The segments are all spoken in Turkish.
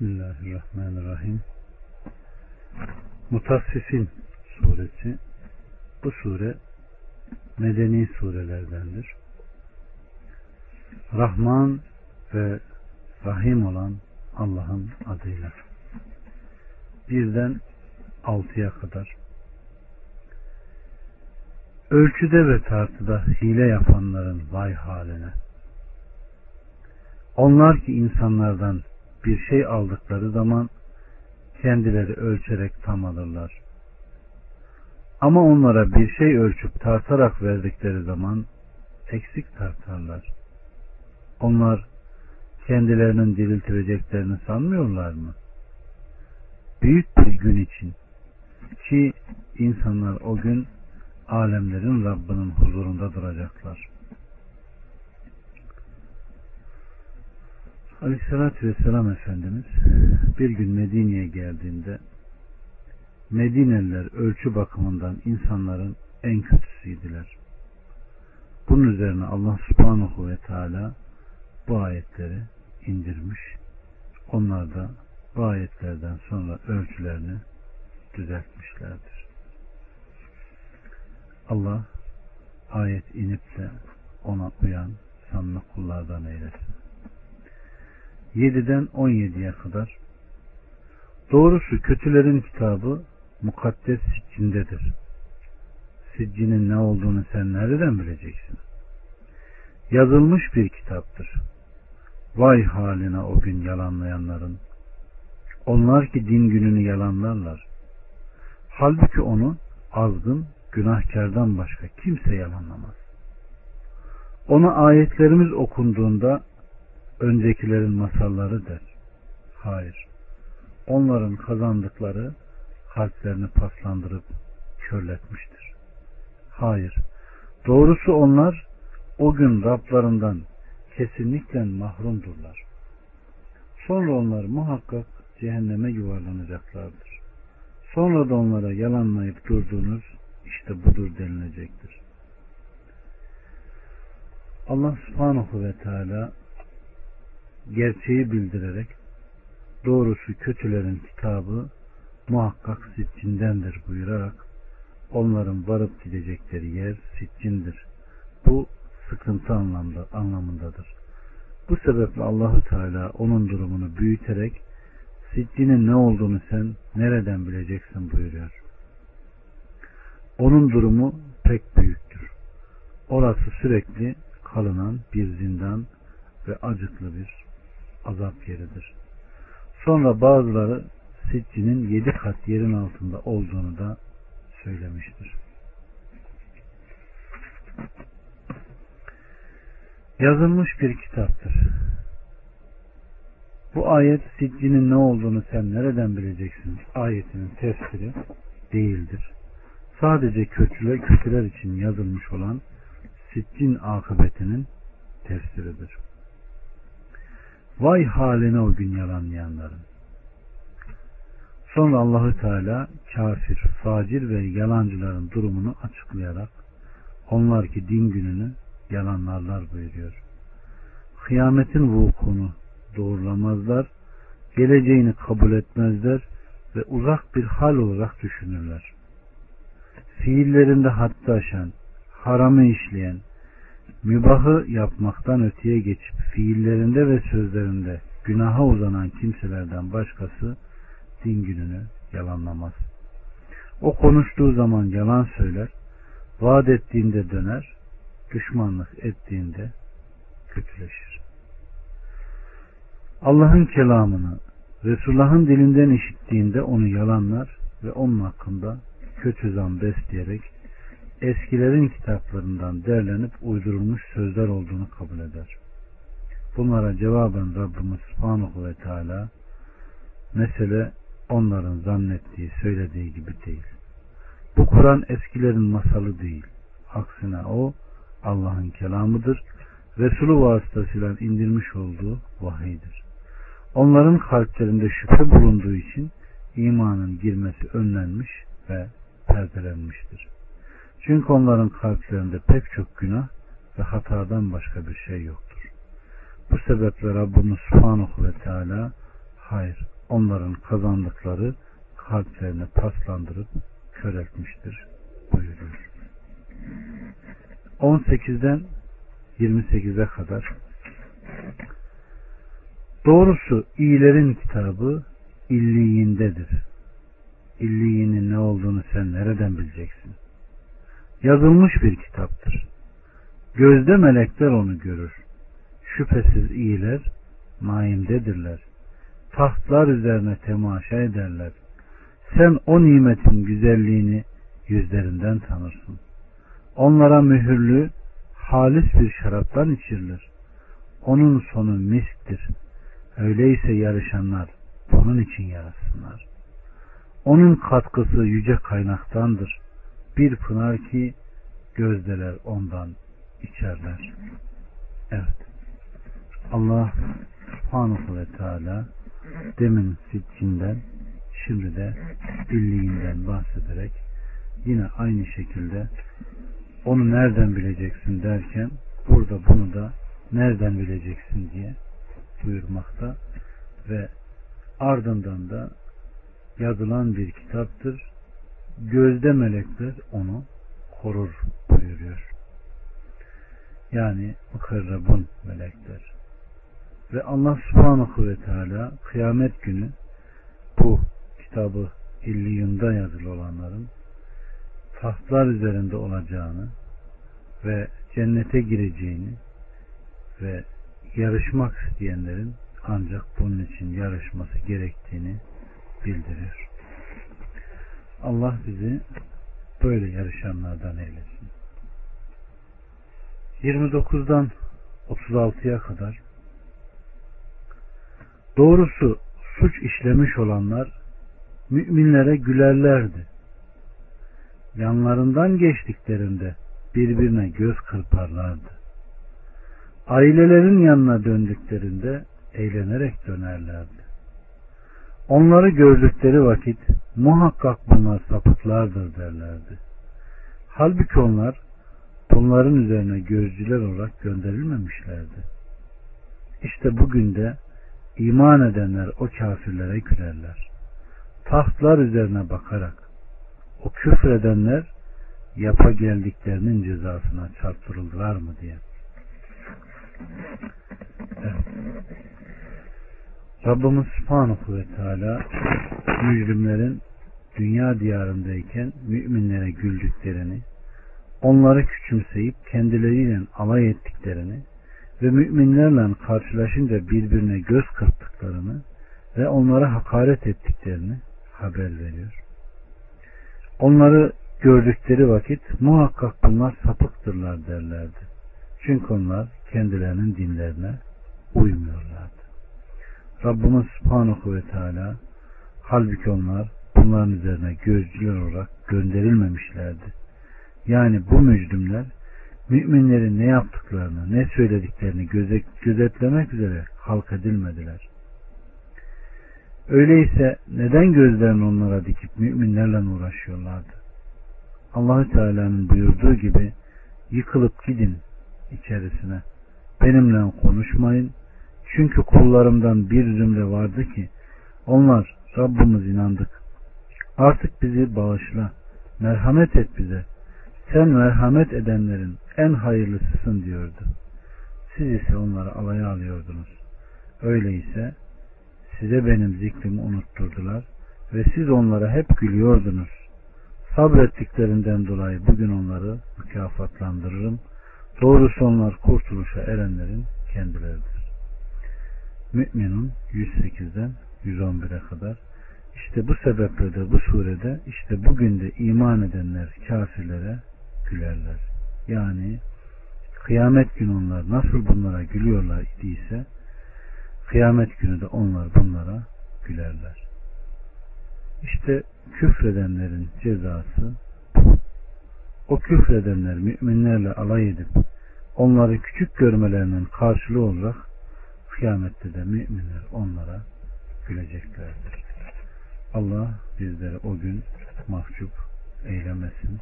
Bismillahirrahmanirrahim. Mutaffifin suresi bu sure medeni surelerdendir. Rahman ve Rahim olan Allah'ın adıyla. Birden altıya kadar. Ölçüde ve tartıda hile yapanların vay haline. Onlar ki insanlardan bir şey aldıkları zaman kendileri ölçerek tam alırlar. Ama onlara bir şey ölçüp tartarak verdikleri zaman eksik tartarlar. Onlar kendilerinin diriltileceklerini sanmıyorlar mı? Büyük bir gün için ki insanlar o gün alemlerin Rabbinin huzurunda duracaklar. Aleyhissalatü Vesselam Efendimiz bir gün Medine'ye geldiğinde Medineliler ölçü bakımından insanların en kötüsüydüler. Bunun üzerine Allah subhanahu ve teala bu ayetleri indirmiş. Onlar da bu ayetlerden sonra ölçülerini düzeltmişlerdir. Allah ayet inip de ona uyan sanlı kullardan eylesin. 7'den 17'ye kadar Doğrusu kötülerin kitabı mukaddes siccindedir. Siccinin ne olduğunu sen nereden bileceksin? Yazılmış bir kitaptır. Vay haline o gün yalanlayanların. Onlar ki din gününü yalanlarlar. Halbuki onu azgın, günahkardan başka kimse yalanlamaz. Ona ayetlerimiz okunduğunda öncekilerin masalları der. Hayır. Onların kazandıkları kalplerini paslandırıp körletmiştir. Hayır. Doğrusu onlar o gün Rablarından kesinlikle mahrumdurlar. Sonra onlar muhakkak cehenneme yuvarlanacaklardır. Sonra da onlara yalanlayıp durduğunuz işte budur denilecektir. Allah subhanahu ve teala gerçeği bildirerek doğrusu kötülerin kitabı muhakkak siccindendir buyurarak onların varıp gidecekleri yer siccindir. Bu sıkıntı anlamda, anlamındadır. Bu sebeple Allahu Teala onun durumunu büyüterek siccinin ne olduğunu sen nereden bileceksin buyuruyor. Onun durumu pek büyüktür. Orası sürekli kalınan bir zindan ve acıklı bir azap yeridir. Sonra bazıları Siccinin yedi kat yerin altında olduğunu da söylemiştir. Yazılmış bir kitaptır. Bu ayet Siccinin ne olduğunu sen nereden bileceksin? Ayetinin tefsiri değildir. Sadece kötüler, kötüler için yazılmış olan Siccin akıbetinin tefsiridir. Vay haline o gün yalanlayanların. Sonra Allahü Teala kafir, facir ve yalancıların durumunu açıklayarak onlar ki din gününü yalanlarlar buyuruyor. Kıyametin vukunu doğrulamazlar, geleceğini kabul etmezler ve uzak bir hal olarak düşünürler. Fiillerinde hatta aşan, haramı işleyen, mübahı yapmaktan öteye geçip fiillerinde ve sözlerinde günaha uzanan kimselerden başkası din gününü yalanlamaz. O konuştuğu zaman yalan söyler, vaat ettiğinde döner, düşmanlık ettiğinde kötüleşir. Allah'ın kelamını Resulullah'ın dilinden işittiğinde onu yalanlar ve onun hakkında kötü zan besleyerek eskilerin kitaplarından derlenip uydurulmuş sözler olduğunu kabul eder. Bunlara cevaben Rabbimiz Subhanahu ve Teala mesele onların zannettiği, söylediği gibi değil. Bu Kur'an eskilerin masalı değil. Aksine o Allah'ın kelamıdır. Resulü vasıtasıyla indirmiş olduğu vahiydir. Onların kalplerinde şüphe bulunduğu için imanın girmesi önlenmiş ve perdelenmiştir. Çünkü onların kalplerinde pek çok günah ve hatadan başka bir şey yoktur. Bu sebeple Rabbimiz Subhanahu ve Teala Hayır, onların kazandıkları kalplerini paslandırıp kör etmiştir buyuruyor. 18'den 28'e kadar Doğrusu iyilerin kitabı illiyindedir. İlliyinin ne olduğunu sen nereden bileceksin? Yazılmış bir kitaptır. Gözde melekler onu görür. Şüphesiz iyiler naimdedirler. Tahtlar üzerine temaşa ederler. Sen o nimetin güzelliğini yüzlerinden tanırsın. Onlara mühürlü, halis bir şaraptan içirilir. Onun sonu misktir. Öyleyse yarışanlar bunun için yarasınlar. Onun katkısı yüce kaynaktandır. Bir pınar ki gözdeler ondan içerler. Evet. Allah subhanahu ve teala demin sitkinden şimdi de billiğinden bahsederek yine aynı şekilde onu nereden bileceksin derken burada bunu da nereden bileceksin diye buyurmakta ve ardından da yazılan bir kitaptır. Gözde melekler onu korur buyuruyor. Yani mukarrabun melekler. Ve Allah subhanahu ve teala kıyamet günü bu kitabı illiyunda yazılı olanların tahtlar üzerinde olacağını ve cennete gireceğini ve yarışmak isteyenlerin ancak bunun için yarışması gerektiğini bildirir. Allah bizi böyle yarışanlardan eylesin. 29'dan 36'ya kadar Doğrusu suç işlemiş olanlar müminlere gülerlerdi. Yanlarından geçtiklerinde birbirine göz kırparlardı. Ailelerin yanına döndüklerinde eğlenerek dönerlerdi. Onları gördükleri vakit muhakkak bunlar sapıklardır derlerdi. Halbuki onlar bunların üzerine gözcüler olarak gönderilmemişlerdi. İşte bugün de iman edenler o kafirlere gülerler. Tahtlar üzerine bakarak o küfredenler yapa geldiklerinin cezasına çarptırıldılar mı diye. Evet. Rabbimiz Subhanahu ve Teala mücrimlerin dünya diyarındayken müminlere güldüklerini, onları küçümseyip kendileriyle alay ettiklerini ve müminlerle karşılaşınca birbirine göz kırptıklarını ve onlara hakaret ettiklerini haber veriyor. Onları gördükleri vakit muhakkak bunlar sapıktırlar derlerdi. Çünkü onlar kendilerinin dinlerine uymuyorlardı. Rabbimiz Subhanahu ve Teala halbuki onlar bunların üzerine gözcüler olarak gönderilmemişlerdi. Yani bu mücrimler müminlerin ne yaptıklarını, ne söylediklerini gözetlemek üzere halk edilmediler. Öyleyse neden gözlerini onlara dikip müminlerle uğraşıyorlardı? Allahü Teala'nın buyurduğu gibi yıkılıp gidin içerisine. Benimle konuşmayın. Çünkü kullarımdan bir zümre vardı ki onlar Rabbimiz inandık. Artık bizi bağışla. Merhamet et bize. Sen merhamet edenlerin en hayırlısısın diyordu. Siz ise onları alaya alıyordunuz. Öyleyse size benim zikrimi unutturdular ve siz onlara hep gülüyordunuz. Sabrettiklerinden dolayı bugün onları mükafatlandırırım. Doğrusu onlar kurtuluşa erenlerin kendileridir. Müminun 108'den 111'e kadar işte bu sebeple de bu surede işte bugün de iman edenler kafirlere gülerler. Yani kıyamet günü onlar nasıl bunlara gülüyorlar idiyse kıyamet günü de onlar bunlara gülerler. İşte küfredenlerin cezası o küfredenler müminlerle alay edip onları küçük görmelerinin karşılığı olarak kıyamette de müminler onlara güleceklerdir. Allah bizleri o gün mahcup eylemesin.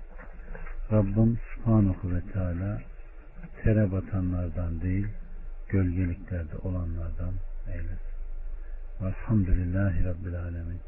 Rabbim Subhanahu ve Teala tere batanlardan değil, gölgeliklerde olanlardan eylesin. Velhamdülillahi Rabbil Alemin.